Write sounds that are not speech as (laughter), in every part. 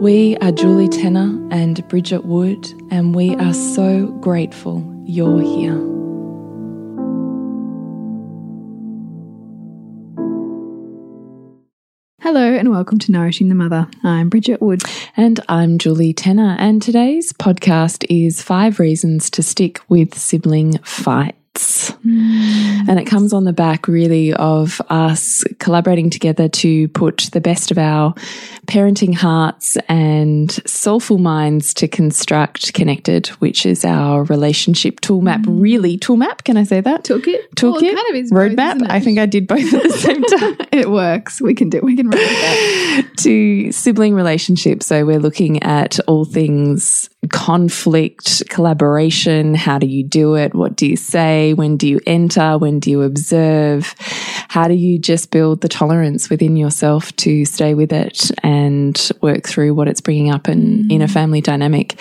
We are Julie Tenner and Bridget Wood, and we are so grateful you're here. Hello and welcome to Nourishing the Mother. I'm Bridget Wood. And I'm Julie Tenner, and today's podcast is Five Reasons to Stick with Sibling Fight. Mm. And it comes on the back really of us collaborating together to put the best of our parenting hearts and soulful minds to construct Connected, which is our relationship tool map. Mm. Really, tool map? Can I say that? Toolkit. Toolkit. Well, kind of is roadmap. Both, I think I did both at the same (laughs) time. it works. We can do. We can that. (laughs) to sibling relationships. So we're looking at all things conflict, collaboration. How do you do it? What do you say? When do you enter? When do you observe? How do you just build the tolerance within yourself to stay with it and work through what it's bringing up in, in a family dynamic?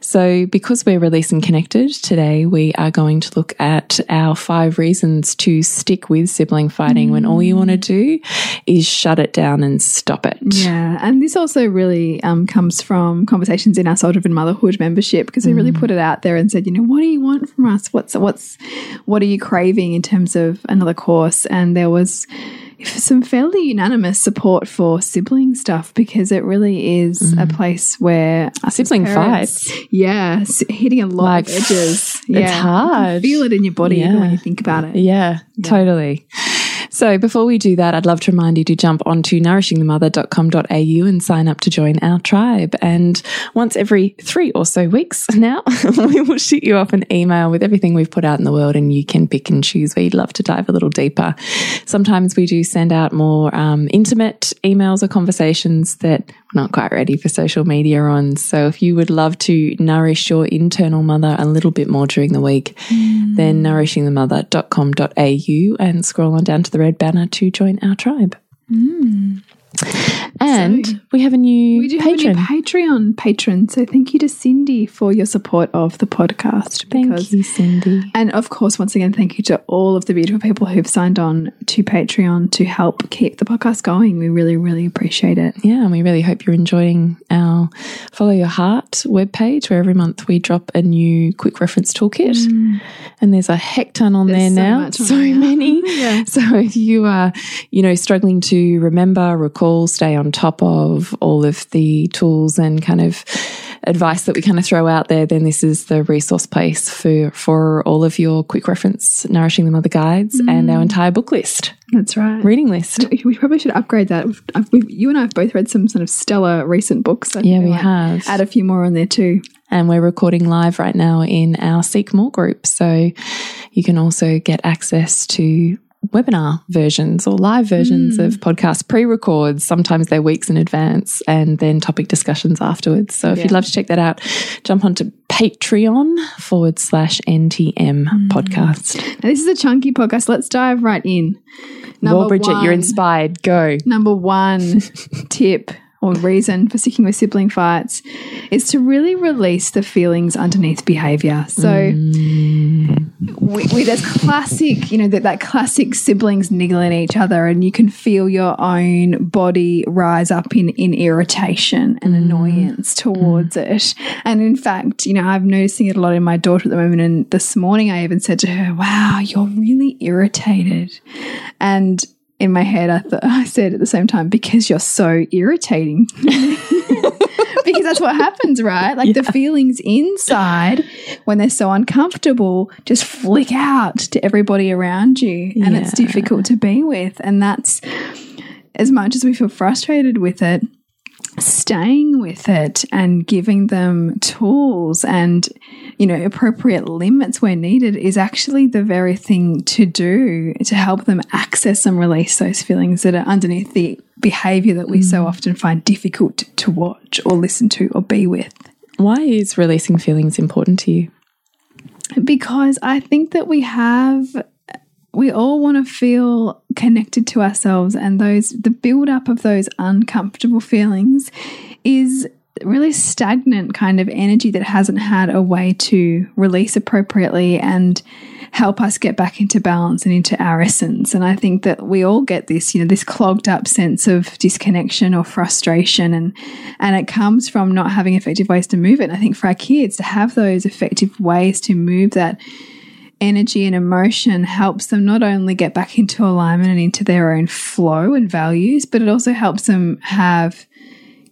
So, because we're releasing connected today, we are going to look at our five reasons to stick with sibling fighting mm. when all you want to do is shut it down and stop it. Yeah. And this also really um, comes from conversations in our Soul Driven Motherhood membership because we really mm. put it out there and said, you know, what do you want from us? What's, what's, what are you craving in terms of another course? And there was, some fairly unanimous support for sibling stuff because it really is mm. a place where sibling fights, yeah, hitting a lot like, of edges. Yeah, it's hard. feel it in your body yeah. when you think about it. Yeah, yeah. totally. So before we do that, I'd love to remind you to jump onto nourishingthemother.com.au and sign up to join our tribe. And once every three or so weeks (laughs) now, (laughs) we will shoot you off an email with everything we've put out in the world and you can pick and choose where you'd love to dive a little deeper. Sometimes we do send out more um, intimate emails or conversations that not quite ready for social media on. So if you would love to nourish your internal mother a little bit more during the week, mm. then nourishingthemother.com.au and scroll on down to the red banner to join our tribe. Mm. And so, we have a new we do patron. have a new Patreon patron. So thank you to Cindy for your support of the podcast. Because, thank you, Cindy. And of course, once again, thank you to all of the beautiful people who've signed on to Patreon to help keep the podcast going. We really, really appreciate it. Yeah, and we really hope you're enjoying our Follow Your Heart webpage where every month we drop a new quick reference toolkit. Mm. And there's a heck ton on there's there now. So, many. (laughs) yeah. So if you are, you know, struggling to remember, recall, stay on top of all of the tools and kind of advice that we kind of throw out there, then this is the resource place for for all of your quick reference nourishing the mother guides mm. and our entire book list. That's right, reading list. We probably should upgrade that. We've, we've, you and I have both read some sort of stellar recent books. yeah, we have. Add a few more on there too. And we're recording live right now in our Seek More group, so you can also get access to webinar versions or live versions mm. of podcast pre records. Sometimes they're weeks in advance and then topic discussions afterwards. So if you'd love to check that out, jump onto Patreon forward slash NTM mm. podcast. Now, this is a chunky podcast. Let's dive right in. Number well, Bridget, one, you're inspired. Go. Number one (laughs) tip or reason for sticking with sibling fights is to really release the feelings underneath behavior. So mm. we, we, there's classic, you know, that, that classic siblings niggling each other and you can feel your own body rise up in, in irritation and mm. annoyance towards mm. it. And in fact, you know, I'm noticing it a lot in my daughter at the moment. And this morning I even said to her, wow, you're really irritated. And in my head, I thought (laughs) I said at the same time because you're so irritating. (laughs) because that's what happens, right? Like yeah. the feelings inside when they're so uncomfortable just flick out to everybody around you, and yeah. it's difficult to be with. And that's as much as we feel frustrated with it staying with it and giving them tools and you know appropriate limits where needed is actually the very thing to do to help them access and release those feelings that are underneath the behavior that we mm. so often find difficult to watch or listen to or be with why is releasing feelings important to you because i think that we have we all want to feel connected to ourselves and those the build up of those uncomfortable feelings is really stagnant kind of energy that hasn't had a way to release appropriately and help us get back into balance and into our essence. And i think that we all get this you know this clogged up sense of disconnection or frustration and and it comes from not having effective ways to move it. And i think for our kids to have those effective ways to move that energy and emotion helps them not only get back into alignment and into their own flow and values, but it also helps them have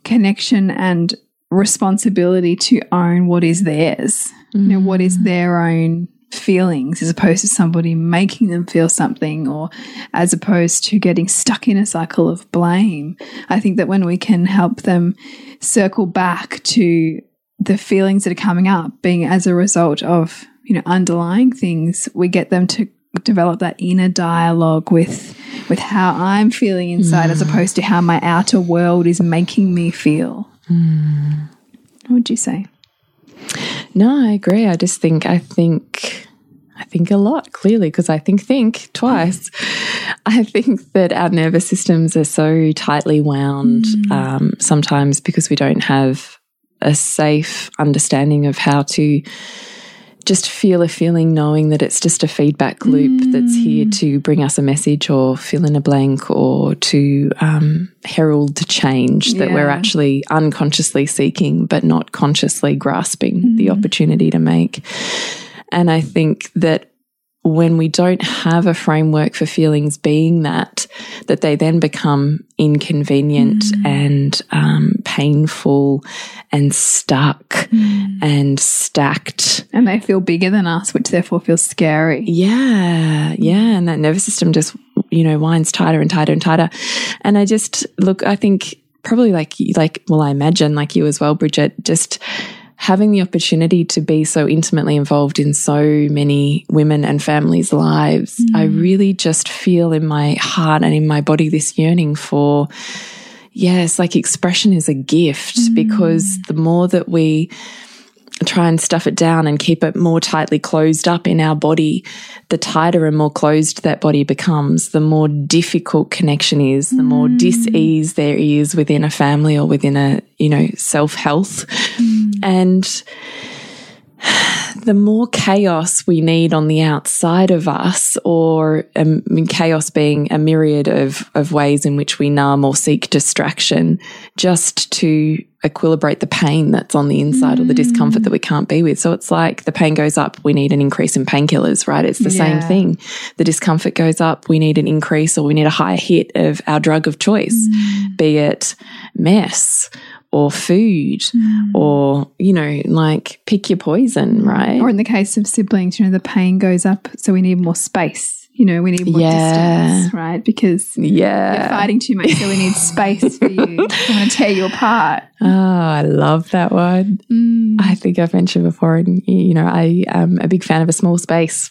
connection and responsibility to own what is theirs. Mm. You know, what is mm. their own feelings as opposed to somebody making them feel something or as opposed to getting stuck in a cycle of blame. I think that when we can help them circle back to the feelings that are coming up being as a result of you know underlying things we get them to develop that inner dialogue with with how i'm feeling inside mm. as opposed to how my outer world is making me feel mm. what would you say no i agree i just think i think I think a lot, clearly, because I think think twice. (laughs) I think that our nervous systems are so tightly wound mm. um, sometimes because we don't have a safe understanding of how to just feel a feeling knowing that it's just a feedback loop mm. that's here to bring us a message or fill in a blank or to um, herald change that yeah. we're actually unconsciously seeking but not consciously grasping mm. the opportunity to make. And I think that when we don't have a framework for feelings being that, that they then become inconvenient mm. and um, painful and stuck mm. and stacked. And they feel bigger than us, which therefore feels scary. Yeah, yeah. And that nervous system just, you know, winds tighter and tighter and tighter. And I just look, I think probably like, like, well, I imagine like you as well, Bridget, just having the opportunity to be so intimately involved in so many women and families' lives, mm. I really just feel in my heart and in my body this yearning for, yes, like expression is a gift mm. because the more that we try and stuff it down and keep it more tightly closed up in our body, the tighter and more closed that body becomes, the more difficult connection is, the more mm. dis-ease there is within a family or within a, you know, self-health. Mm. And the more chaos we need on the outside of us, or um, chaos being a myriad of, of ways in which we numb or seek distraction, just to equilibrate the pain that's on the inside mm. or the discomfort that we can't be with. So it's like the pain goes up, we need an increase in painkillers, right? It's the yeah. same thing. The discomfort goes up, we need an increase or we need a higher hit of our drug of choice, mm. be it mess or food mm. or, you know, like pick your poison, right? Or in the case of siblings, you know, the pain goes up, so we need more space. You know, we need more yeah. distance, right? Because yeah. you're fighting too much, so we need space for you. I'm (laughs) going to tear you apart. Oh, I love that one. Mm. I think I've mentioned before, and you know, I am a big fan of a small space.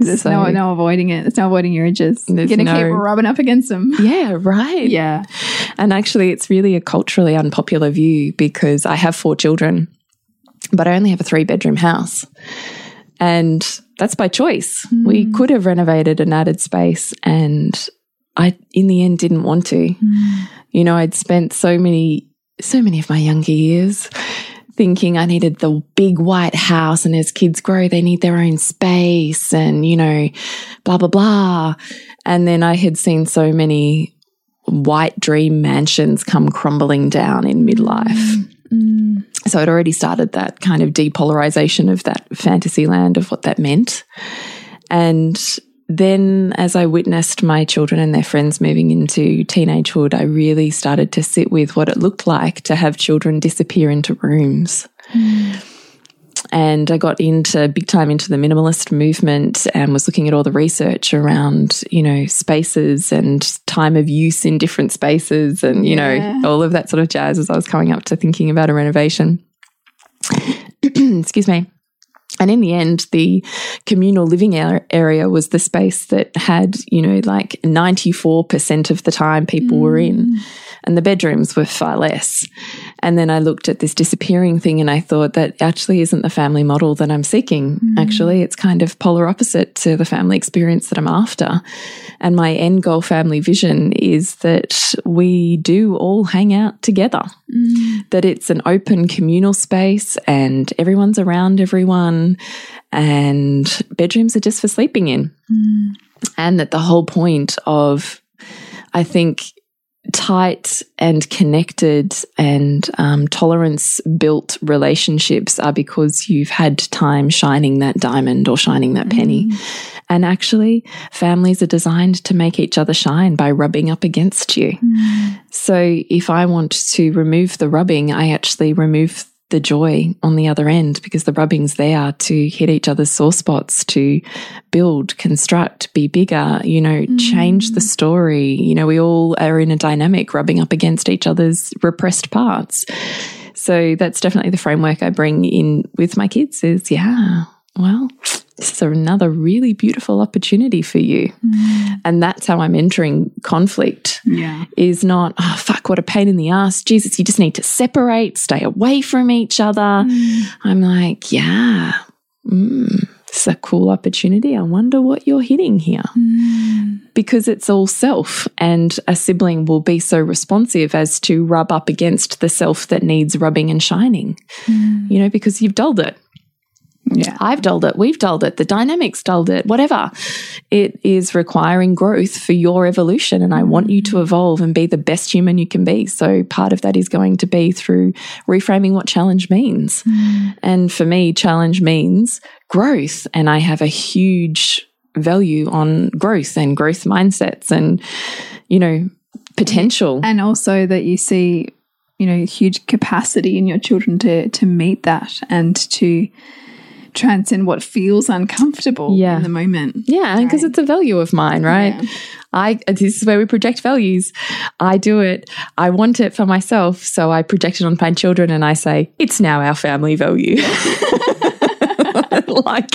There's so, no no avoiding it. There's no avoiding your edges. You're gonna no, keep rubbing up against them. (laughs) Yeah, right. Yeah. And actually it's really a culturally unpopular view because I have four children, but I only have a three bedroom house. And that's by choice. Mm. We could have renovated and added space and I, in the end, didn't want to. Mm. You know, I'd spent so many, so many of my younger years thinking I needed the big white house. And as kids grow, they need their own space and, you know, blah, blah, blah. And then I had seen so many white dream mansions come crumbling down in midlife. Mm. Mm. So I'd already started that kind of depolarization of that fantasy land of what that meant. And then, as I witnessed my children and their friends moving into teenagehood, I really started to sit with what it looked like to have children disappear into rooms. Mm. And I got into big time into the minimalist movement and was looking at all the research around, you know, spaces and time of use in different spaces and, you yeah. know, all of that sort of jazz as I was coming up to thinking about a renovation. (clears throat) Excuse me. And in the end, the communal living area was the space that had, you know, like 94% of the time people mm. were in. Mm and the bedrooms were far less. And then I looked at this disappearing thing and I thought that actually isn't the family model that I'm seeking. Mm. Actually, it's kind of polar opposite to the family experience that I'm after. And my end goal family vision is that we do all hang out together, mm. that it's an open communal space and everyone's around everyone and bedrooms are just for sleeping in. Mm. And that the whole point of I think tight and connected and um, tolerance built relationships are because you've had time shining that diamond or shining that penny. Mm. And actually, families are designed to make each other shine by rubbing up against you. Mm. So if I want to remove the rubbing, I actually remove the joy on the other end because the rubbing's there to hit each other's sore spots, to build, construct, be bigger, you know, mm. change the story. You know, we all are in a dynamic rubbing up against each other's repressed parts. So that's definitely the framework I bring in with my kids is yeah, well, this is another really beautiful opportunity for you. Mm. And that's how I'm entering conflict. Yeah. Is not, oh, fuck, what a pain in the ass. Jesus, you just need to separate, stay away from each other. Mm. I'm like, yeah, mm, it's a cool opportunity. I wonder what you're hitting here. Mm. Because it's all self, and a sibling will be so responsive as to rub up against the self that needs rubbing and shining, mm. you know, because you've dulled it. Yeah. I've dulled it. We've dulled it. The dynamics dulled it. Whatever. It is requiring growth for your evolution. And I want you to evolve and be the best human you can be. So part of that is going to be through reframing what challenge means. Mm. And for me, challenge means growth. And I have a huge value on growth and growth mindsets and, you know, potential. And also that you see, you know, huge capacity in your children to to meet that and to transcend what feels uncomfortable yeah. in the moment. Yeah, because right. it's a value of mine, right? Yeah. I this is where we project values. I do it. I want it for myself, so I project it on my children, and I say it's now our family value. (laughs) like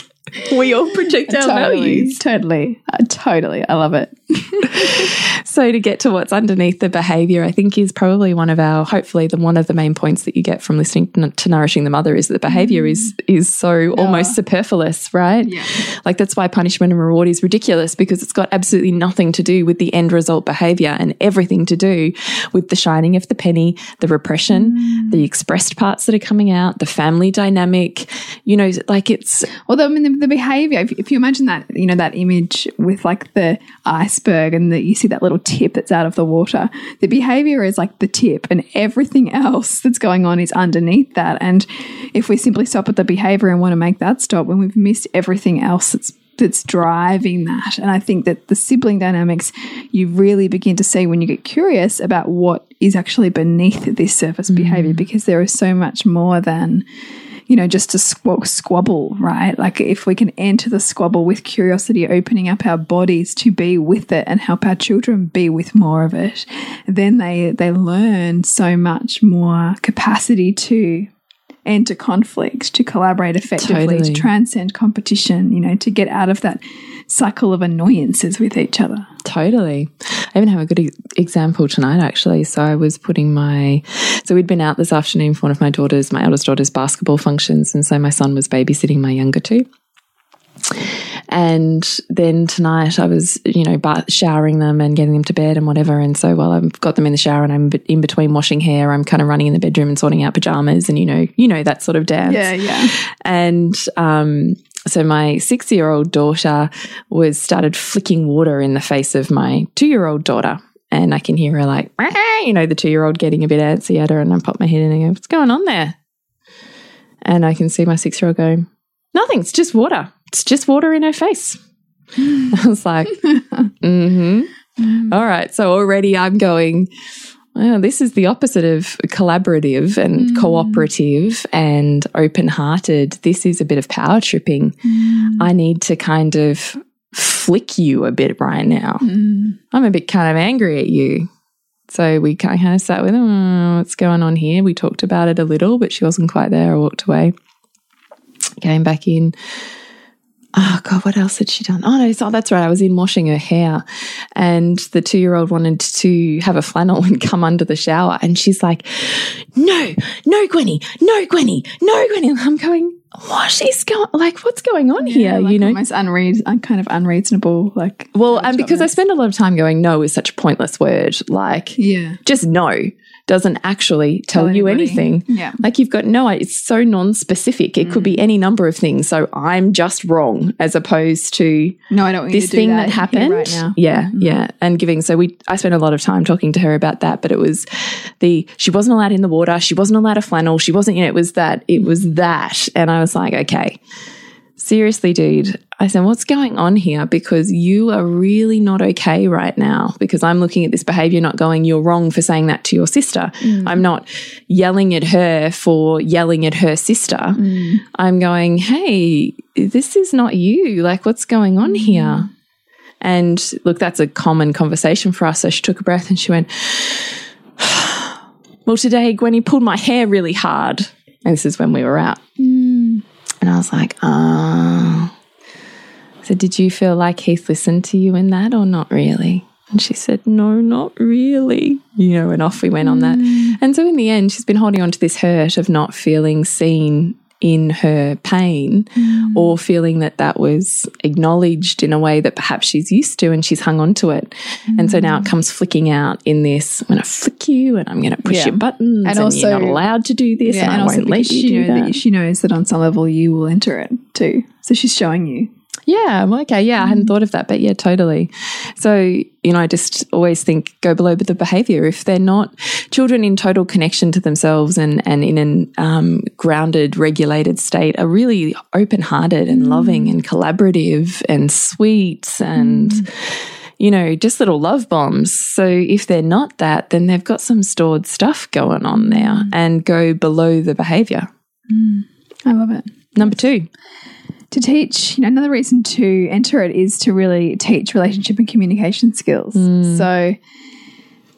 we all project our totally, values. Totally. Uh, totally. I love it. (laughs) so to get to what's underneath the behavior, I think is probably one of our hopefully the one of the main points that you get from listening to nourishing the mother is that behavior mm. is is so yeah. almost superfluous, right? Yeah. Like that's why punishment and reward is ridiculous because it's got absolutely nothing to do with the end result behavior and everything to do with the shining of the penny, the repression, mm. the expressed parts that are coming out, the family dynamic, you know, like it's well I mean the, the behavior if, if you imagine that, you know, that image with like the iceberg and that you see that little tip that's out of the water. The behavior is like the tip, and everything (laughs) else that's going on is underneath that. And if we simply stop at the behavior and want to make that stop, when we've missed everything else that's that's driving that. And I think that the sibling dynamics you really begin to see when you get curious about what is actually beneath this surface mm. behavior because there is so much more than you know, just a squ squabble, right? Like if we can enter the squabble with curiosity, opening up our bodies to be with it and help our children be with more of it, then they they learn so much more capacity to enter conflict, to collaborate effectively, totally. to transcend competition, you know, to get out of that cycle of annoyances with each other. Totally. I even have a good example tonight, actually. So I was putting my, so we'd been out this afternoon for one of my daughters, my eldest daughter's basketball functions. And so my son was babysitting my younger two. And then tonight I was, you know, showering them and getting them to bed and whatever. And so while I've got them in the shower and I'm in between washing hair, I'm kind of running in the bedroom and sorting out pajamas and, you know, you know, that sort of dance. Yeah, yeah. And, um, so my six year old daughter was started flicking water in the face of my two year old daughter. And I can hear her like, you know, the two year old getting a bit antsy at her. And I pop my head in and go, what's going on there? And I can see my six year old going, nothing, it's just water. It's just water in her face. (laughs) I was like, (laughs) mm-hmm. Mm. All right. So already I'm going, well, this is the opposite of collaborative and mm. cooperative and open hearted. This is a bit of power tripping. Mm. I need to kind of flick you a bit right now. Mm. I'm a bit kind of angry at you. So we kind of sat with him, oh, what's going on here? We talked about it a little, but she wasn't quite there. I walked away, came back in. Oh God, what else had she done? Oh no, so that's right. I was in washing her hair, and the two-year-old wanted to have a flannel (laughs) and come under the shower, and she's like, "No, no, Gwenny, no, Gwenny, no, Gwenny." I'm going, what is going like what's going on yeah, here like you know almost unread I'm kind of unreasonable like well and because i spend a lot of time going no is such a pointless word like yeah just no doesn't actually tell, tell you anything. Yeah. Like you've got no, it's so non-specific. It mm. could be mm. any number of things. So I'm just wrong as opposed to no, I don't this thing that, that happened. Right now. Yeah. Mm. Yeah. And giving, so we, I spent a lot of time talking to her about that, but it was the, she wasn't allowed in the water. She wasn't allowed a flannel. She wasn't, you know, it was that, it was that. And I was like, okay, seriously, dude, I said, What's going on here? Because you are really not okay right now. Because I'm looking at this behavior, not going, You're wrong for saying that to your sister. Mm. I'm not yelling at her for yelling at her sister. Mm. I'm going, Hey, this is not you. Like, what's going on mm. here? And look, that's a common conversation for us. So she took a breath and she went, (sighs) Well, today Gwenny pulled my hair really hard. And this is when we were out. Mm. And I was like, Ah. So, did you feel like Heath listened to you in that or not really? And she said, No, not really. You know, and off we went on that. Mm. And so, in the end, she's been holding on to this hurt of not feeling seen in her pain mm. or feeling that that was acknowledged in a way that perhaps she's used to and she's hung on to it. Mm. And so now it mm. comes flicking out in this I'm going to flick you and I'm going to push yeah. your buttons and, and, also you're not allowed to do this yeah, and, and I won't let you do that. that. She knows that on some level you will enter it too. So she's showing you yeah, okay. Yeah, I hadn't mm. thought of that, but yeah, totally. So, you know, I just always think go below the behavior. If they're not children in total connection to themselves and, and in an um, grounded, regulated state are really open hearted and mm. loving and collaborative and sweet and. Mm. You know, just little love bombs. So if they're not that, then they've got some stored stuff going on there mm. and go below the behavior. Mm. I love it. Number two to teach, you know, another reason to enter it is to really teach relationship and communication skills. Mm. So,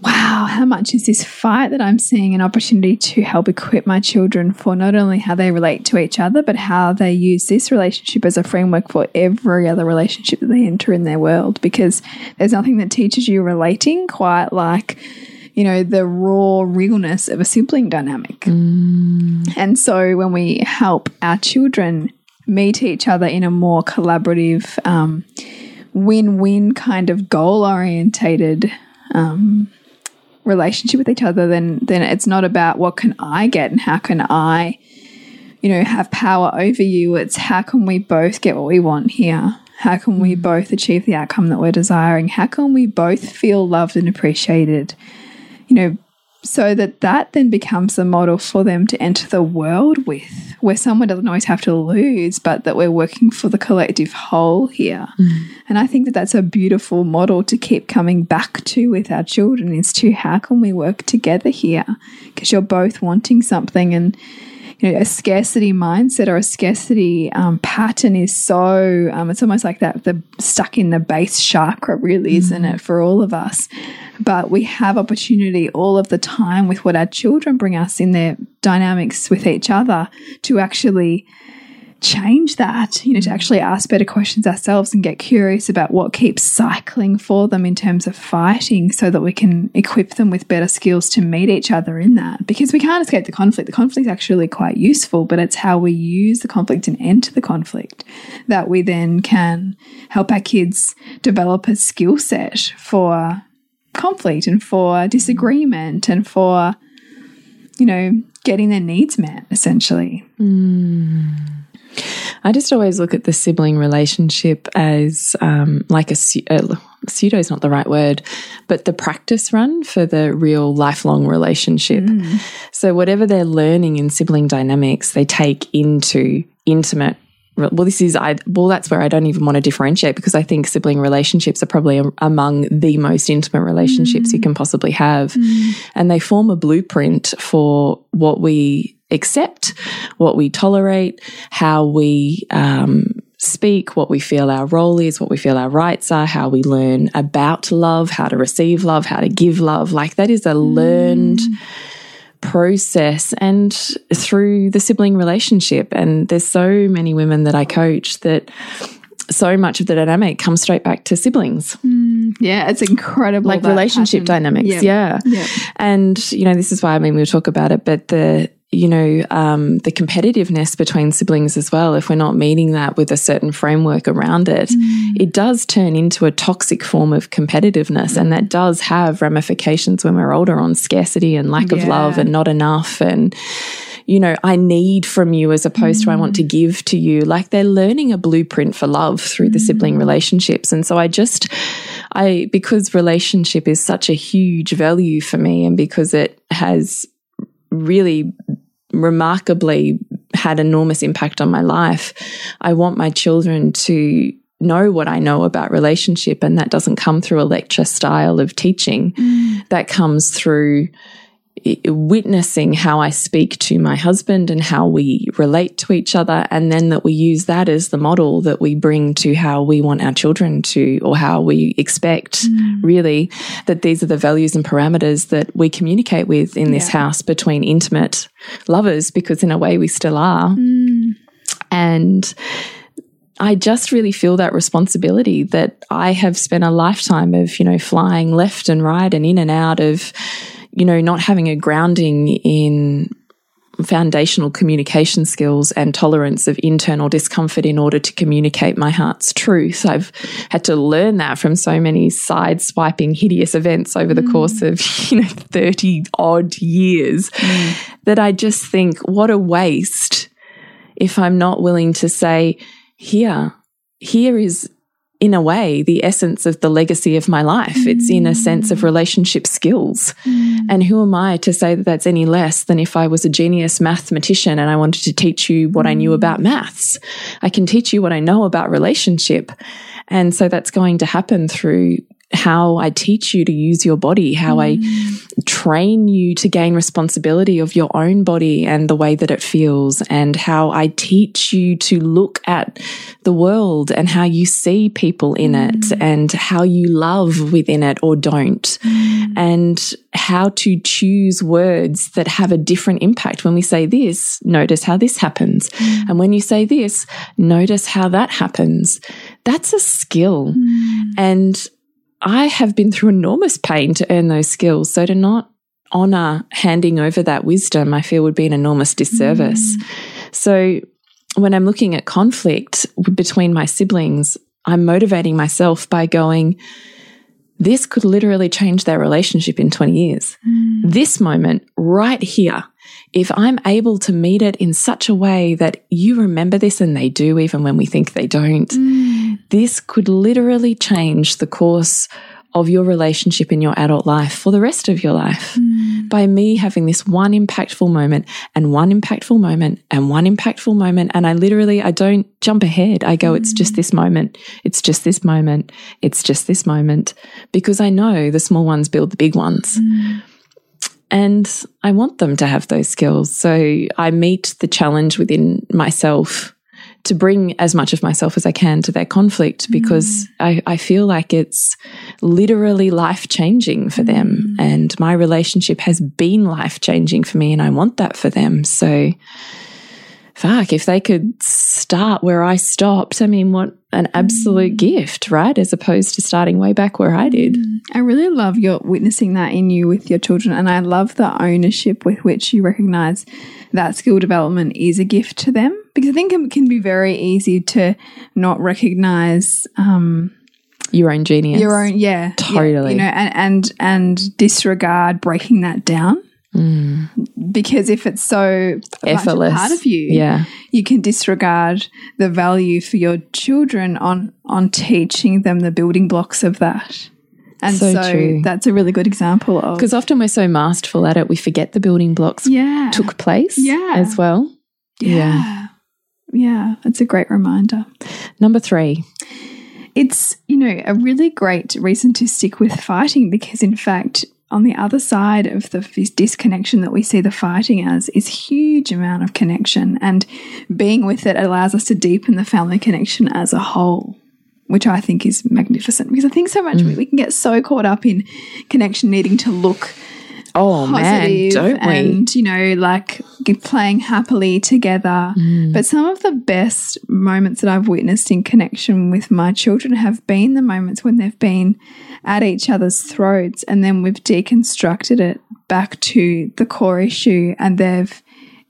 wow, how much is this fight that I'm seeing an opportunity to help equip my children for not only how they relate to each other, but how they use this relationship as a framework for every other relationship that they enter in their world? Because there's nothing that teaches you relating quite like you know, the raw realness of a sibling dynamic. Mm. And so when we help our children meet each other in a more collaborative, um, win win kind of goal orientated um, relationship with each other, then then it's not about what can I get and how can I, you know, have power over you. It's how can we both get what we want here. How can we mm. both achieve the outcome that we're desiring? How can we both feel loved and appreciated? You know, so that that then becomes the model for them to enter the world with, where someone doesn't always have to lose, but that we're working for the collective whole here. Mm. And I think that that's a beautiful model to keep coming back to with our children is to how can we work together here? Because you're both wanting something and you know, a scarcity mindset or a scarcity um, pattern is so, um, it's almost like that, the stuck in the base chakra, really, mm. isn't it, for all of us? but we have opportunity all of the time with what our children bring us in their dynamics with each other to actually change that, you know, to actually ask better questions ourselves and get curious about what keeps cycling for them in terms of fighting so that we can equip them with better skills to meet each other in that. Because we can't escape the conflict. The conflict is actually quite useful, but it's how we use the conflict and enter the conflict that we then can help our kids develop a skill set for conflict and for disagreement and for, you know, getting their needs met, essentially. Mm. I just always look at the sibling relationship as um, like a, a pseudo is not the right word, but the practice run for the real lifelong relationship. Mm. So, whatever they're learning in sibling dynamics, they take into intimate well this is i well that's where i don't even want to differentiate because i think sibling relationships are probably among the most intimate relationships mm. you can possibly have mm. and they form a blueprint for what we accept what we tolerate how we um, speak what we feel our role is what we feel our rights are how we learn about love how to receive love how to give love like that is a learned mm process and through the sibling relationship. And there's so many women that I coach that so much of the dynamic comes straight back to siblings. Mm, yeah, it's incredible. Like relationship dynamics. Yep. Yeah. Yep. And, you know, this is why I mean, we'll talk about it, but the, you know, um, the competitiveness between siblings as well, if we're not meeting that with a certain framework around it, mm. it does turn into a toxic form of competitiveness. Mm. And that does have ramifications when we're older on scarcity and lack yeah. of love and not enough. And, you know, I need from you as opposed mm. to I want to mm. give to you. Like they're learning a blueprint for love through the sibling mm. relationships. And so I just, I, because relationship is such a huge value for me and because it has really remarkably had enormous impact on my life. I want my children to know what I know about relationship, and that doesn't come through a lecture style of teaching. Mm. That comes through witnessing how I speak to my husband and how we relate to each other, and then that we use that as the model that we bring to how we want our children to, or how we expect, mm. really, that these are the values and parameters that we communicate with in this yeah. house between intimate lovers, because in a way we still are. Mm. And I just really feel that responsibility that I have spent a lifetime of, you know, flying left and right and in and out of you know, not having a grounding in foundational communication skills and tolerance of internal discomfort in order to communicate my heart's truth. I've had to learn that from so many side swiping hideous events over the mm. course of, (laughs) you know, 30 odd years mm. that I just think, what a waste if I'm not willing to say, here, here is in a way, the essence of the legacy of my life. Mm. It's in a sense of relationship skills. Mm. And who am I to say that that's any less than if I was a genius mathematician and I wanted to teach you what. I knew about maths? I can teach you what I know about relationship. And so that's going to happen through how I teach you to use your body, how mm. I train you to gain responsibility of your own body and the way that it feels, and how I teach you to look at the world and how you see people in mm. it and how you love within it or don't, mm. and how to choose words that have a different impact. When we say this, notice how this happens. Mm. And when you say this, notice how that happens. That's a skill. Mm. And I have been through enormous pain to earn those skills. So to not honor handing over that wisdom, I feel would be an enormous disservice. Mm. So when I'm looking at conflict between my siblings, I'm motivating myself by going, this could literally change their relationship in 20 years. Mm. This moment right here, if I'm able to meet it in such a way that you remember this and they do, even when we think they don't, mm this could literally change the course of your relationship in your adult life for the rest of your life mm. by me having this one impactful moment and one impactful moment and one impactful moment. And I literally, I don't jump ahead. I go, mm. it's just this moment. It's just this moment. It's just this moment because I know the small ones build the big ones. Mm. And I want them to have those skills. So I meet the challenge within myself to bring as much of myself as I can to that conflict because mm. I, I, feel like it's literally life changing for them. Mm. And my relationship has been life changing for me, and I want that for them. So fuck, if they could start where I stopped, I mean, what an absolute gift, right? As opposed to starting way back where I did. I really love your witnessing that in you with your children. And I love the ownership with which you recognize that skill development is a gift to them. Because I think it can be very easy to not recognize um, your own genius. your own, yeah, Totally. yeah, you know, and and and disregard breaking that down. Mm. Because if it's so Effortless. part of you, Yeah. you can disregard the value for your children on on teaching them the building blocks of that. And So so, that's a really good example of Because often we're so masterful at it, we forget the building blocks yeah, took place Yeah. as well. yeah, yeah. It's a great reminder. Number three. It's you know a really great reason to stick with fighting because in fact on the other side of the this disconnection that we see the fighting as is huge amount of connection and being with it allows us to deepen the family connection as a whole which I think is magnificent because I think so much we, mm. we can get so caught up in connection needing to look Oh man, positive don't we? and you know like playing happily together Mm. but some of the best moments that i've witnessed in connection with my children have been the moments when they've been at each other's throats and then we've deconstructed it back to the core issue and they've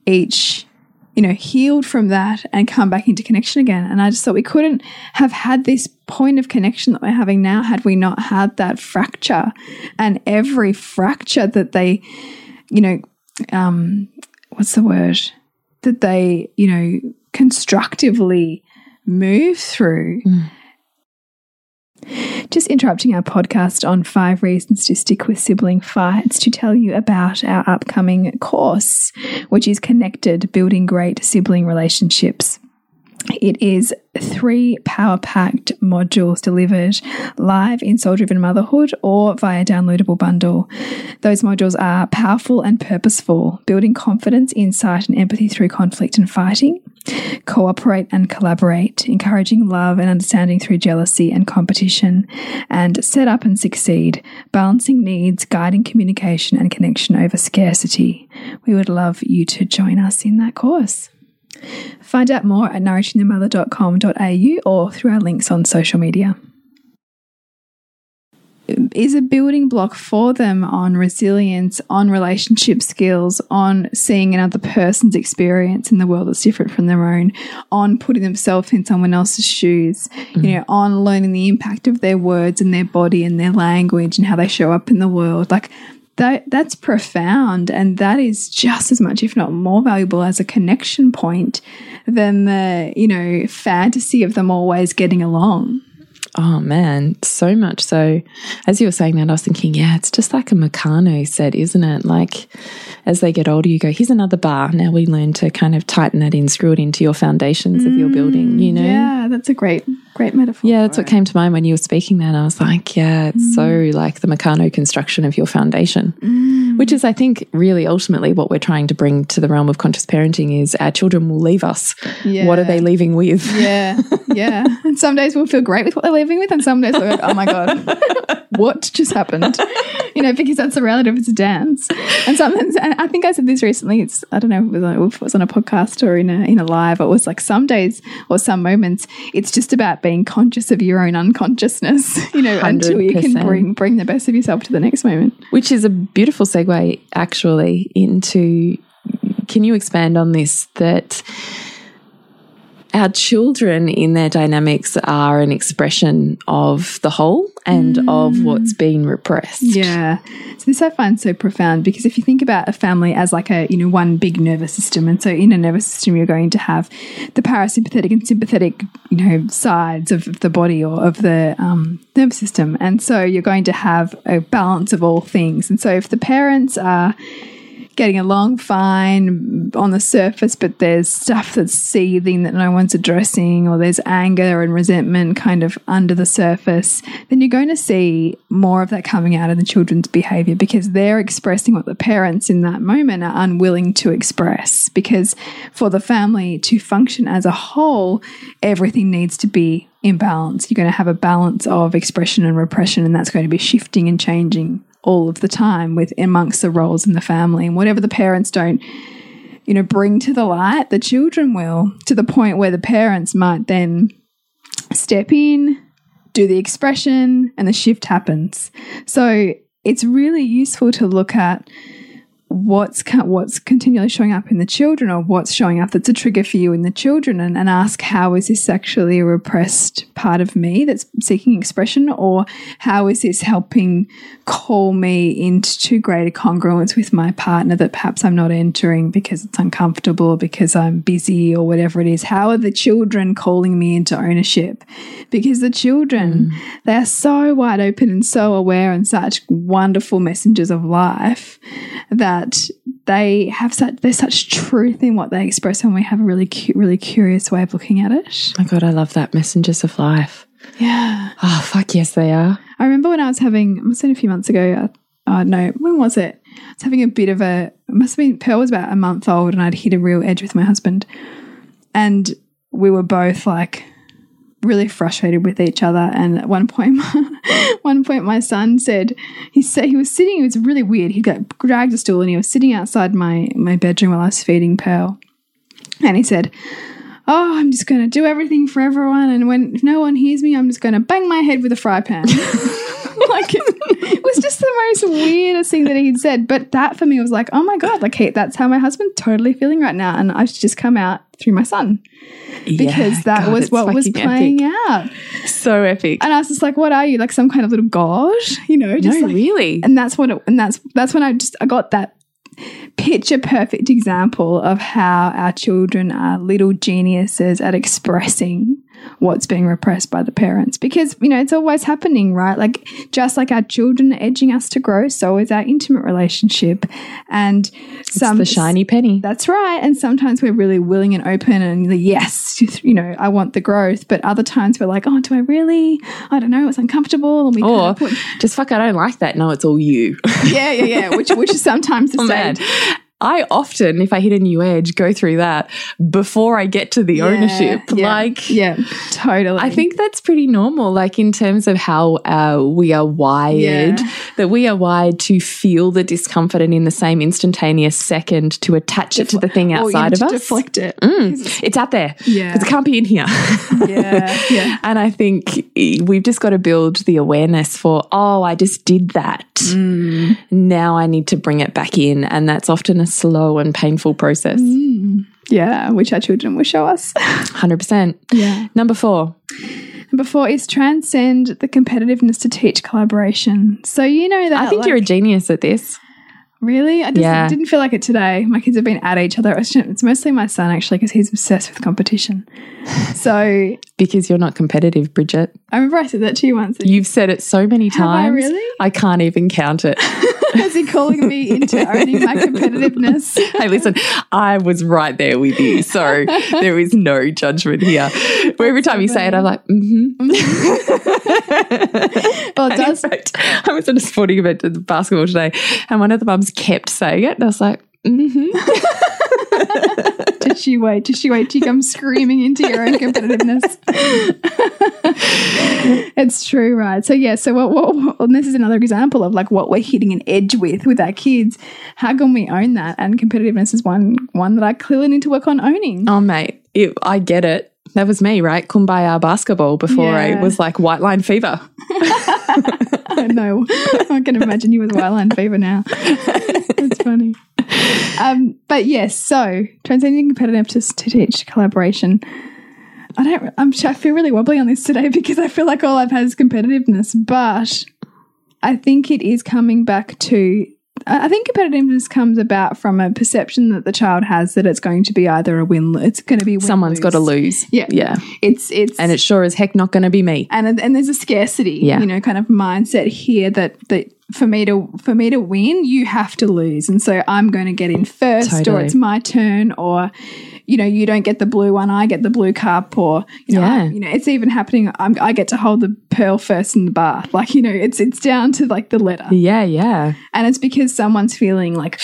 each you know healed from that and come back into connection again. And i just thought we couldn't have had this point of connection that we're having now had we not had that fracture and every fracture that they you know um what's the word? That they you know constructively move through just interrupting our podcast on five reasons to stick with sibling fights to tell you about our upcoming course, which is connected building great sibling relationships. It is three power packed modules delivered live in Soul Driven Motherhood or via downloadable bundle. Those modules are powerful and purposeful, building confidence, insight, and empathy through conflict and fighting, cooperate and collaborate, encouraging love and understanding through jealousy and competition, and set up and succeed, balancing needs, guiding communication and connection over scarcity. We would love you to join us in that course. Find out more at nourishingthemother.com.au or through our links on social media. Is a building block for them on resilience, on relationship skills, on seeing another person's experience in the world that's different from their own, on putting themselves in someone else's shoes, you mm. know, on learning the impact of their words and their body and their language and how they show up in the world. Like that that's profound and that is just as much if not more valuable as a connection point than the you know fantasy of them always getting along Oh man, so much so. As you were saying that, I was thinking, yeah, it's just like a Meccano said, isn't it? Like as they get older, you go, here's another bar. Now we learn to kind of tighten that in, screw it into your foundations of your mm, building, you know? yeah that's a great great metaphor Yeah, that's what came to mind when you were speaking that. I was like, yeah, it's so mm. like the Meccano construction of your foundation, mm. which is, I think, really ultimately what we're trying to bring to the realm of conscious parenting is our children will leave us. What are they leaving with? yeah yeah (laughs) and some days we'll feel great with what they're living with and some days like oh my god (laughs) what just happened? You know because that's the reality of it's a dance. And sometimes and i think i said this recently it's i don't know if it was on, if it was on a podcast or in a in a live it was like some days or some moments it's just about being conscious of your own unconsciousness (laughs) you know until you can bring bring the best of yourself to the next moment. Which is a beautiful segue, actually, into can you expand on this? That our children in their dynamics are an expression of the whole and of what's been repressed. Yeah. So this I find so profound because if you think about a family as like a, you know, one big nervous system, and so in a nervous system you're going to have the parasympathetic and sympathetic, you know, sides of the body or of the um, nervous system. And so you're going to have a balance of all things. And so if the parents are getting along fine on the surface, but there's stuff that's seething that no one's addressing, or there's anger and resentment kind of under the surface, then you're going to see more of that coming out in the children's behavior because they're expressing what the parents in that moment are unwilling to express. Because for the family to function as a whole, everything needs to be in balance. You're going to have a balance of expression and repression, and that's going to be shifting and changing all of the time with amongst the roles in the family and whatever the parents don't you know, bring to the light, the children will, to the point where the parents might then step in, do the expression, and the shift happens. So it's really useful to look at what's what's continually showing up in the children or what's showing up that's a trigger for you in the children and, and ask how is this actually a repressed part of me that's seeking expression? Or how is this helping call me into greater congruence with my partner that perhaps I'm not entering because it's uncomfortable because I'm busy or whatever it is? How are the children calling me into ownership? Because the children mm. they are so wide open and so aware and such wonderful messengers of life that that they have such there's such truth in what they express and we have a really cu really curious way of looking at it. My God, I love that messengers of life. Yeah. Oh fuck yes, they are. I remember when I was having I must have been a few months ago. Uh, uh, no, when was it? I was having a bit of a. It must have been Pearl was about a month old, and I'd hit a real edge with my husband, and we were both like really frustrated with each other. And at one point, (laughs) one point, my son said he said he was sitting. It was really weird. He got dragged a stool and he was sitting outside my my bedroom while I was feeding Pearl, and he said. Oh, I'm just going to do everything for everyone. And when if no one hears me, I'm just going to bang my head with a fry pan. (laughs) like it, it, was just the most weirdest thing that he'd said. But that for me was like, oh my God, like, hey, that's how my husband's totally feeling right now. And I've just come out through my son because yeah, that God, was what was playing epic. out. So epic. And I was just like, what are you? Like some kind of little god, you know? Just no, like, really. And that's what it, and that's that's when I just I got that picture perfect example of how our children are little geniuses at expressing what's being repressed by the parents. Because you know it's always happening right? Like just like our children are edging us to grow so is our intimate relationship. And it's some the shiny penny. That's right. And sometimes we're really willing and open and the yes (laughs) you know i want the growth. But other times we're like oh do i really? I don't know. It's uncomfortable. And we or put, just fuck i don't like that. No it's all you. Yeah yeah yeah. Which which is sometimes (laughs) the same I often, if I hit a new edge, go through that before I get to the yeah, ownership. Yeah, like, yeah, totally. I think that's pretty normal, like in terms of how uh, we are wired, yeah. that we are wired to feel the discomfort and in the same instantaneous second to attach Def it to the thing outside of us. Deflect it. Mm, it's out there. Yeah. It can't be in here. yeah. (laughs) Yeah. And I think we've just got to build the awareness for, oh, I just did that. Mm. Now I need to bring it back in. And that's often a slow and painful process. Mm. Yeah, which our children will show us. 100%. Yeah. Number four. Number four is transcend the competitiveness to teach collaboration. So, you know that. I think like, you're a genius at this. Really? I just yeah. didn't feel like it today. My kids have been at each other. It's mostly my son, actually, because he's obsessed with competition. (laughs) So. because you're not competitive, Bridget. I remember I said that to you once. You've said it so many times. I really? I can't even count it. (laughs) (laughs) Is he calling me into owning my competitiveness? (laughs) hey, listen, I was right there with you. So there is no judgment here. (laughs) Where every time so you say it, I'm like, mm hmm. well, it does. Fact, I was at a sporting event at basketball today, and one of the mums kept saying it. And I was like, mm hmm. Did she wait? Did she wait till you come screaming into your own competitiveness? it's true, right? So yeah. So what? What? And this is another example of like what we're hitting an edge with with our kids. How can we own that? And competitiveness is one one that I clearly need to work on owning. Oh, mate, it, I get it. That was me, right? Kumbaya basketball before yeah. I was like white line fever. (laughs) I know. I can imagine you with white line fever now. That's funny. Um, but yes, so transcending competitiveness to teach collaboration. I don't. I'm. Sure I feel really wobbly on this today (laughs) because I feel like all I've had is competitiveness, but I think it is coming back to I think competitiveness comes about from a perception that the child has that it's going to be either a win, it's going to be someone's got to lose. Yeah, yeah. It's it's and it's sure as heck not going to be me. And and there's a scarcity, yeah. you know, kind of mindset here that that for me to for me to win, you have to lose, and so I'm going to get in first, totally. or it's my turn, or you know, you don't get the blue one, I get the blue cup, or you know, yeah. I, you know, it's even happening. I'm, i get to hold the pearl first in the bath. Like you know, it's it's down to like the letter. Yeah, yeah. And it's because someone's feeling like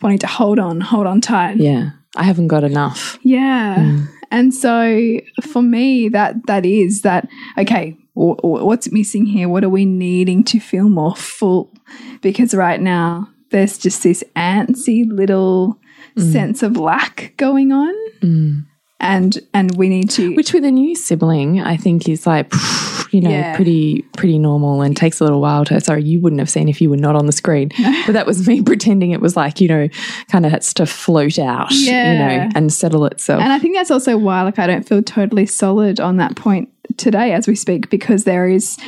wanting to hold on, hold on tight. Yeah, I haven't got enough. Yeah. Mm. And so for me, that that is that okay. What's missing here? What are we needing to feel more full? Because right now there's just this antsy little mm. sense of lack going on. Mm. And and we need to Which with a new sibling, I think is like, (sighs) you know, Yeah. pretty pretty normal and takes a little while to. Sorry, you wouldn't have seen if you were not on the screen, (laughs) but that was me (laughs) pretending it was like you know, kind of has to float out, you know, and settle itself. And I think that's also why, like, I don't feel totally solid on that point today as we speak, because there is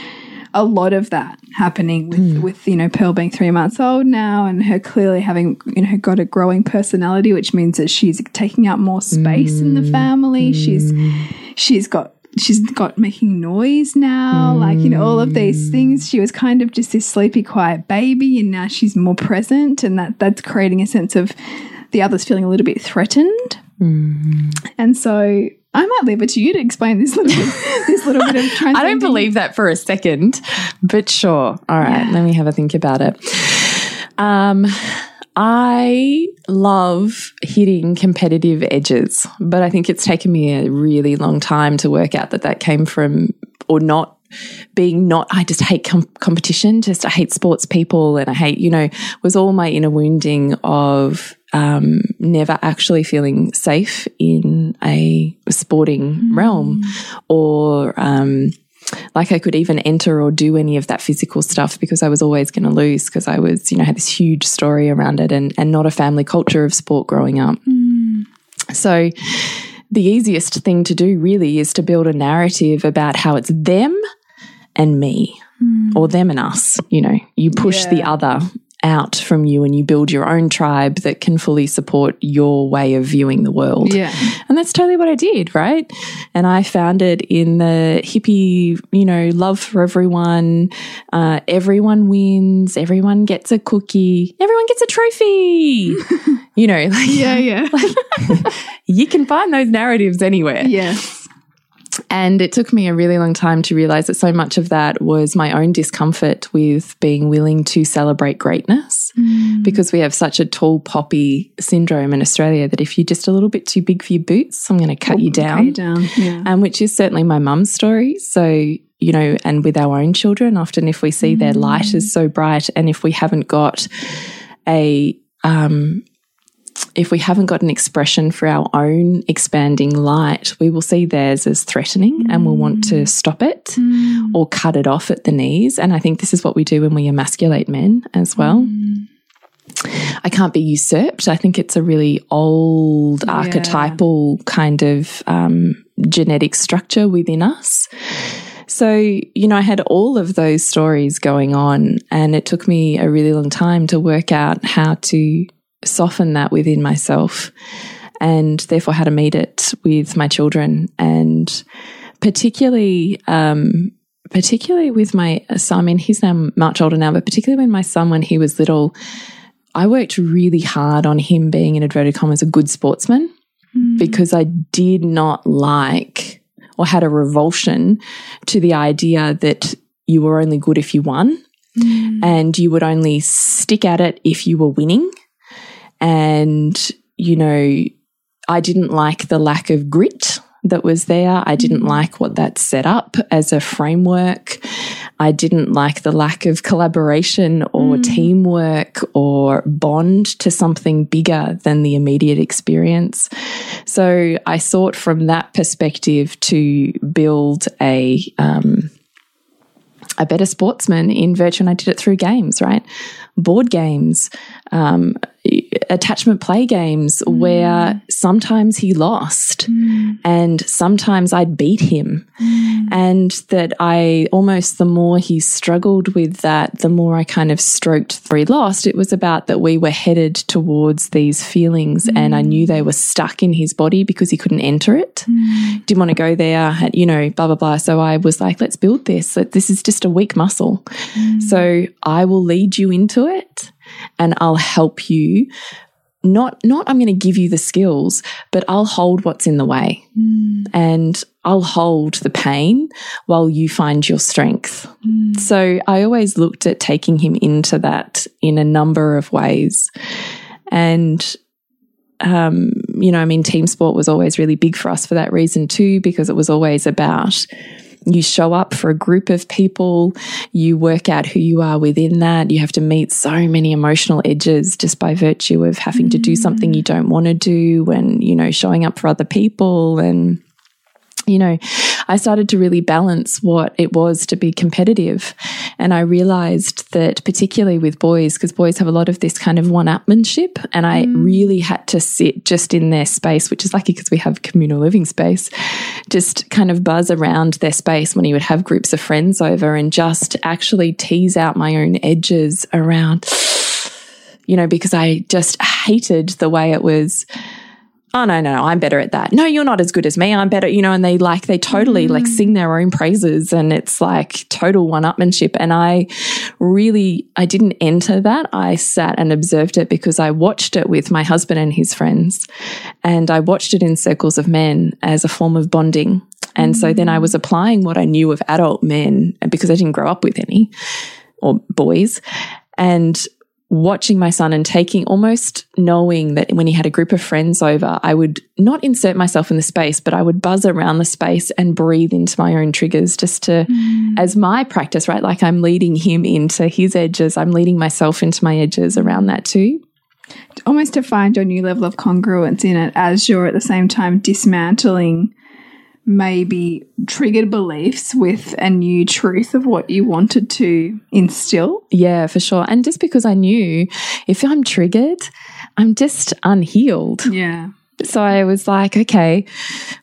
a lot of that happening with, hmm. with you know, Pearl being three months old now and her clearly having, you know, got a growing personality, which means that she's taking up more space in the hmm. family. Hmm. She's, she's got, she's got making noise now, like, you know, all of these things. She was kind of just this sleepy, quiet baby, and now she's more present, and that that's creating a sense of the others feeling a little bit threatened. And so I might leave it to you to explain this little bit, (laughs) this little bit of transcending. I don't believe that for a second, but sure. All right, Yeah. let me have a think about it. Um, I love hitting competitive edges, but I think it's taken me a really long time to work out that that came from or not being not I just hate com competition just I hate sports people and I hate you know was all my inner wounding of um, never actually feeling safe in a sporting realm or um, like I could even enter or do any of that physical stuff because I was always going to lose because I was, you know, had this huge story around it and, and not a family culture of sport growing up. So the easiest thing to do really is to build a narrative about how it's them and me or them and us. You know, you push the other out from you and you build your own tribe that can fully support your way of viewing the world. Yeah. And that's totally what I did, right? And I found it in the hippie, you know, love for everyone. Uh, everyone wins. Everyone gets a cookie. Everyone gets a trophy. (laughs) you know, like Yeah, yeah. (laughs) Like, you can find those narratives anywhere. yes. And it took me a really long time to realize that so much of that was my own discomfort with being willing to celebrate greatness because we have such a tall poppy syndrome in Australia that if you're just a little bit too big for your boots, I'm going to cut you down. Cut you down. Yeah. Um, which is certainly my mum's story. So, you know, and with our own children, often if we see their light is so bright and if we haven't got a, um, if we haven't got an expression for our own expanding light, we will see theirs as threatening and we'll want to mm. stop it mm. or cut it off at the knees. And I think this is what we do when we emasculate men as well. Mm. I can't be usurped. I think it's a really old archetypal kind of um, genetic structure within us. So, you know, I had all of those stories going on, and it took me a really long time to work out how to soften that within myself and therefore how to meet it with my children. And particularly, um, particularly with my son, I mean, he's now much older now, but particularly when my son, when he was little, I worked really hard on him being, in inverted commas, a good sportsman because I did not like or had a revulsion to the idea that you were only good if you won and you would only stick at it if you were winning. And, you know, I didn't like the lack of grit that was there. I didn't like what that set up as a framework. I didn't like the lack of collaboration or teamwork or bond to something bigger than the immediate experience. So I sought from that perspective to build a, um, a better sportsman in virtue, and I did it through games, right? Board games, um, attachment play games, mm. where sometimes he lost mm. and sometimes I'd beat him. Mm. And that I almost, the more he struggled with that, the more I kind of stroked three lost. It was about that we were headed towards these feelings and I knew they were stuck in his body because he couldn't enter it. Didn't want to go there, had, you know, blah, blah, blah. So I was like, let's build this. This is just a weak muscle. So I will lead you into it and I'll help you. Not, not I'm going to give you the skills, but I'll hold what's in the way and I'll hold the pain while you find your strength. So I always looked at taking him into that in a number of ways. And, um, you know, I mean, team sport was always really big for us for that reason too, because it was always about you show up for a group of people, you work out who you are within that. You have to meet so many emotional edges just by virtue of having to do mm. something you don't want to do and, you know, showing up for other people and you know, I started to really balance what it was to be competitive. And I realized that, particularly with boys, because boys have a lot of this kind of one upmanship, and I mm. really had to sit just in their space, which is lucky because we have communal living space, just kind of buzz around their space when he would have groups of friends over and just actually tease out my own edges around, (sighs) you know, because I just hated the way it was oh no, no, no, I'm better at that. No, you're not as good as me. I'm better, you know, and they like, they totally mm. like sing their own praises and it's like total one upmanship. And I really, I didn't enter that. I sat and observed it because I watched it with my husband and his friends. And I watched it in circles of men as a form of bonding. And mm. so then I was applying what I knew of adult men because I didn't grow up with any or boys. And watching my son and taking almost knowing that when he had a group of friends over, I would not insert myself in the space, but I would buzz around the space and breathe into my own triggers just to, mm. as my practice, right? Like I'm leading him into his edges, I'm leading myself into my edges around that too. Almost to find your new level of congruence in it as you're at the same time dismantling maybe triggered beliefs with a new truth of what you wanted to instill. Yeah, for sure. And just because I knew if I'm triggered, I'm just unhealed. Yeah. So I was like, okay,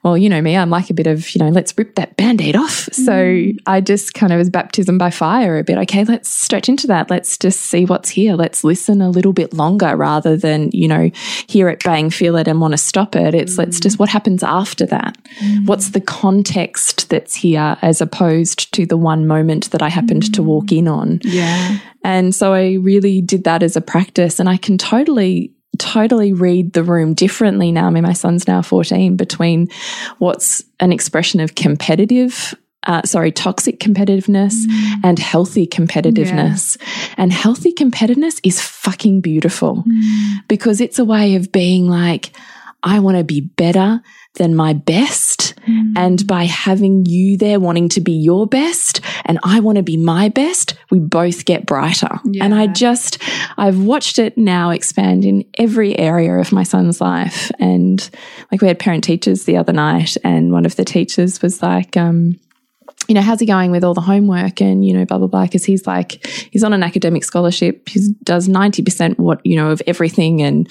well, you know me, I'm like a bit of, you know, let's rip that band aid off. Mm. So I just kind of was baptism by fire a bit. Okay, let's stretch into that. Let's just see what's here. Let's listen a little bit longer rather than, you know, hear it, bang, feel it, and want to stop it. It's mm. let's just what happens after that. Mm. What's the context that's here as opposed to the one moment that I happened to walk in on? Yeah. And so I really did that as a practice. And I can totally totally read the room differently now. I mean, my son's now 14 between what's an expression of competitive uh, sorry, toxic competitiveness mm. and healthy competitiveness. Yeah. And healthy competitiveness is fucking beautiful mm. because it's a way of being like, I want to be better than my best. Mm. And by having you there wanting to be your best and I want to be my best, we both get brighter. Yeah. And I just, I've watched it now expand in every area of my son's life. And like we had parent teachers the other night, and one of the teachers was like, um, you know, how's he going with all the homework and, you know, blah, blah, blah. Cause he's like, he's on an academic scholarship. He does 90% what, you know, of everything and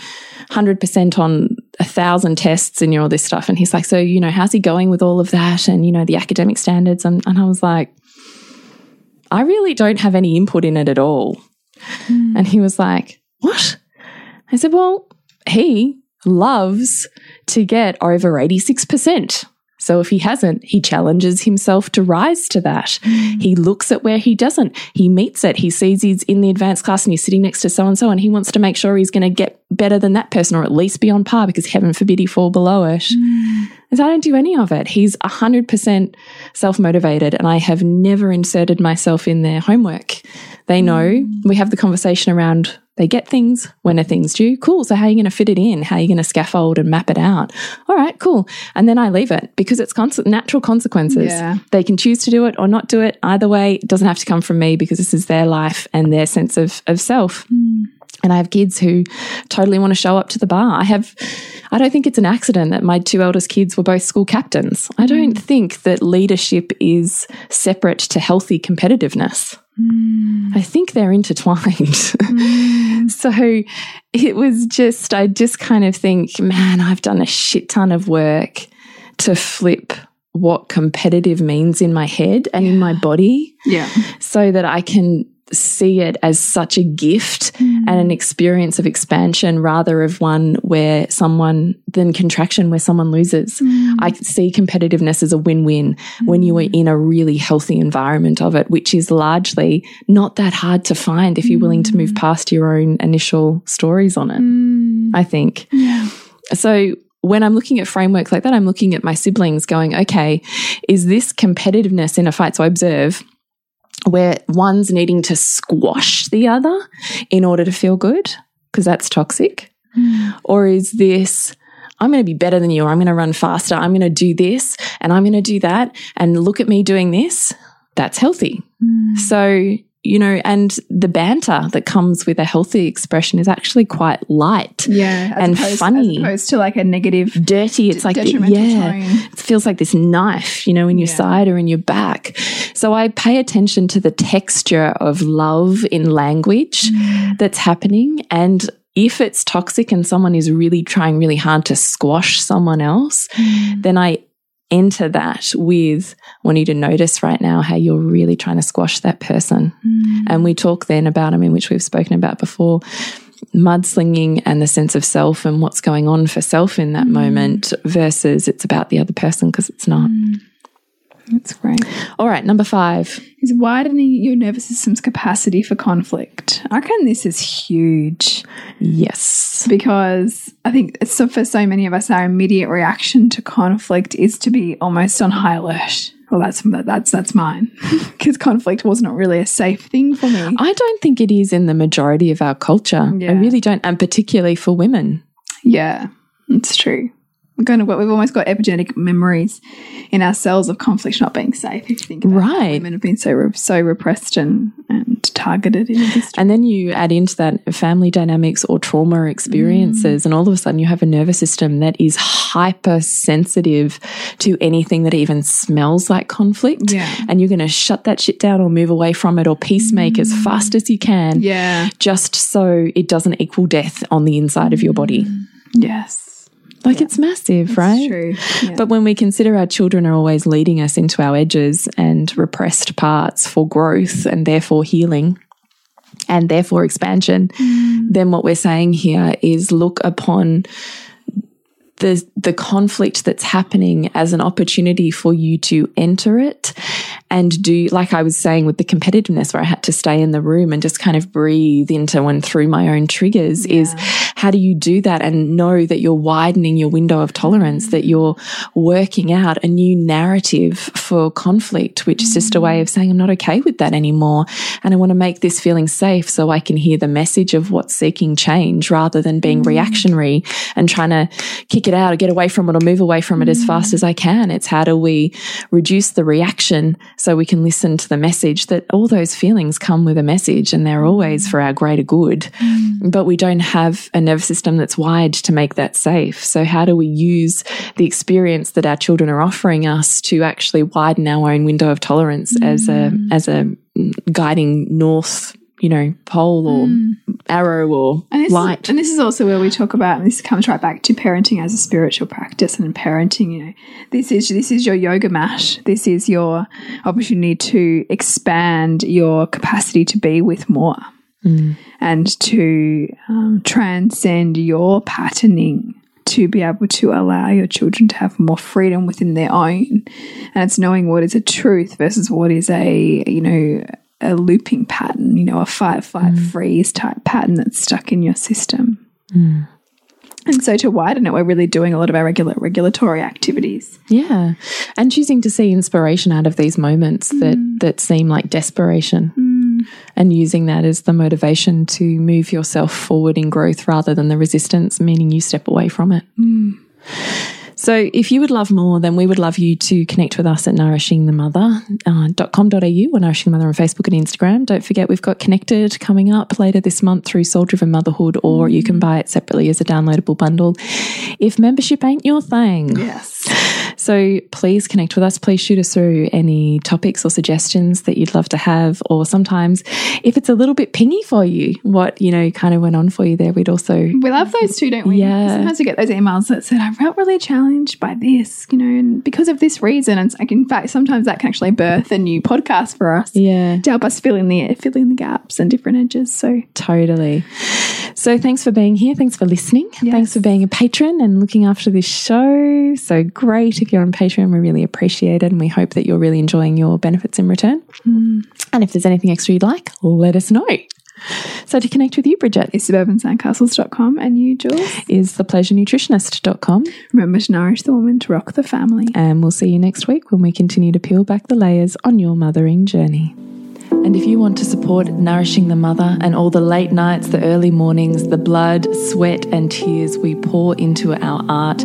100% on a thousand tests and, you know, all this stuff. And he's like, so, you know, how's he going with all of that and, you know, the academic standards? And, and I was like, I really don't have any input in it at all. Mm. And he was like, what? I said, well, he loves to get over 86%. So if he hasn't, he challenges himself to rise to that. Mm. He looks at where he doesn't. He meets it. He sees he's in the advanced class and he's sitting next to so and so, and he wants to make sure he's going to get better than that person or at least be on par because heaven forbid he fall below it. Mm. And I don't do any of it. He's 100% self motivated, and I have never inserted myself in their homework. They know mm. we have the conversation around they get things when a thing's due. Cool. So how are you going to fit it in? How are you going to scaffold and map it out? All right, cool. And then I leave it because it's cons natural consequences. Yeah. They can choose to do it or not do it. Either way, it doesn't have to come from me because this is their life and their sense of, of self. Mm. And I have kids who totally want to show up to the bar. I have, I don't think it's an accident that my two eldest kids were both school captains. I don't mm. think that leadership is separate to healthy competitiveness. Mm. I think they're intertwined. Mm. (laughs) so it was just, I just kind of think, man, I've done a shit ton of work to flip what competitive means in my head and yeah. in my body. Yeah. So that I can see it as such a gift mm. and an experience of expansion rather of one where someone than contraction where someone loses. Mm. I see competitiveness as a win-win mm. when you are in a really healthy environment of it, which is largely not that hard to find if you're willing to move mm. past your own initial stories on it. Mm. I think. Yeah. So when I'm looking at frameworks like that, I'm looking at my siblings going, okay, is this competitiveness in a fight? So I observe where one's needing to squash the other in order to feel good, because that's toxic? Mm. Or is this, I'm going to be better than you, or I'm going to run faster, I'm going to do this, and I'm going to do that, and look at me doing this, that's healthy. Mm. So, you know, and the banter that comes with a healthy expression is actually quite light, yeah, and opposed, funny, as opposed to like a negative, dirty. It's like the, yeah, tone. it feels like this knife, you know, in your yeah. side or in your back. So I pay attention to the texture of love in language mm. that's happening, and if it's toxic and someone is really trying really hard to squash someone else, mm. then I enter that with want you to notice right now how you're really trying to squash that person. Mm. And we talk then about, I mean, which we've spoken about before, mudslinging and the sense of self and what's going on for self in that mm. moment versus it's about the other person because it's not. Mm. That's great. All right, number five is widening your nervous system's capacity for conflict. I reckon this is huge. Yes. Because I think so for so many of us, our immediate reaction to conflict is to be almost on high alert. Well, that's that's that's mine (laughs) because conflict was not really a safe thing for me. I don't think it is in the majority of our culture. Yeah. I really don't, and particularly for women. Yeah, it's true we've almost got epigenetic memories in our cells of conflict not being safe. If you think right, women have been so so repressed and and targeted in history. And then you add into that family dynamics or trauma experiences, mm. and all of a sudden you have a nervous system that is hypersensitive to anything that even smells like conflict. Yeah. and you're going to shut that shit down or move away from it or peacemake mm. as fast as you can. Yeah, just so it doesn't equal death on the inside of your body. Yes. Like yeah. it's massive, right? true. Yeah. But when we consider our children are always leading us into our edges and repressed parts for growth and therefore healing and therefore expansion, mm. then what we're saying here is look upon the the conflict that's happening as an opportunity for you to enter it and do like I was saying with the competitiveness where I had to stay in the room and just kind of breathe into and through my own triggers yeah. is how do you do that and know that you're widening your window of tolerance that you're working out a new narrative for conflict which is just a way of saying I'm not okay with that anymore and I want to make this feeling safe so I can hear the message of what's seeking change rather than being mm. reactionary and trying to kick it out or get away from it or move away from it as fast as I can it's how do we reduce the reaction so we can listen to the message that all those feelings come with a message and they're always for our greater good. Mm. But we don't have a nervous system that's wired to make that safe. So, how do we use the experience that our children are offering us to actually widen our own window of tolerance mm. as a as a guiding north you know, pole or mm. arrow or and light. and this is also where we talk about, and this comes right back to parenting as a spiritual practice and parenting, you know, this is this is your yoga mat. This is your opportunity to expand your capacity to be with more. Mm. And to um, transcend your patterning to be able to allow your children to have more freedom within their own. And it's knowing what is a truth versus what is a, you know, a looping pattern, you know, a fight, fight, mm. freeze type pattern that's stuck in your system. Mm. And so to widen it, we're really doing a lot of our regular regulatory activities. Yeah. And choosing to see inspiration out of these moments mm. that, that seem like desperation mm. and using that as the motivation to move yourself forward in growth rather than the resistance, meaning you step away from it. Mm. So if you would love more, then we would love you to connect with us at nourishingthemother.com.au uh, or Nourishing the Mother on Facebook and Instagram. Don't forget we've got Connected coming up later this month through Soul Driven Motherhood, or you can buy it separately as a downloadable bundle if membership ain't your thing. Yes. So please connect with us. Please shoot us through any topics or suggestions that you'd love to have. Or sometimes if it's a little bit pingy for you, what, you know, kind of went on for you there, we'd also. We love those too, don't we? Yeah. Sometimes we get those emails that said, I felt really challenged by this, you know, and because of this reason. And like, in fact, sometimes that can actually birth a new podcast for us. Yeah. To help us fill in the, fill in the gaps and different edges. So totally. So thanks for being here. Thanks for listening. Yes. Thanks for being a patron and looking after this show. So great if you're on Patreon, we really appreciate it. And we hope that you're really enjoying your benefits in return. Mm. And if there's anything extra you'd like, let us know. So to connect with you, Bridget, is suburbansandcastles.com and you, Jules, is thepleasurenutritionist.com. Remember to nourish the woman to rock the family. And we'll see you next week when we continue to peel back the layers on your mothering journey. And if you want to support Nourishing the Mother and all the late nights, the early mornings, the blood, sweat, and tears we pour into our art,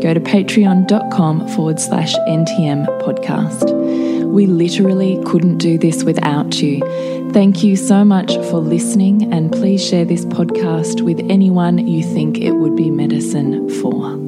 Go to patreon.com forward slash NTM podcast. We literally couldn't do this without you. Thank you so much for listening, and please share this podcast with anyone you think it would be medicine for.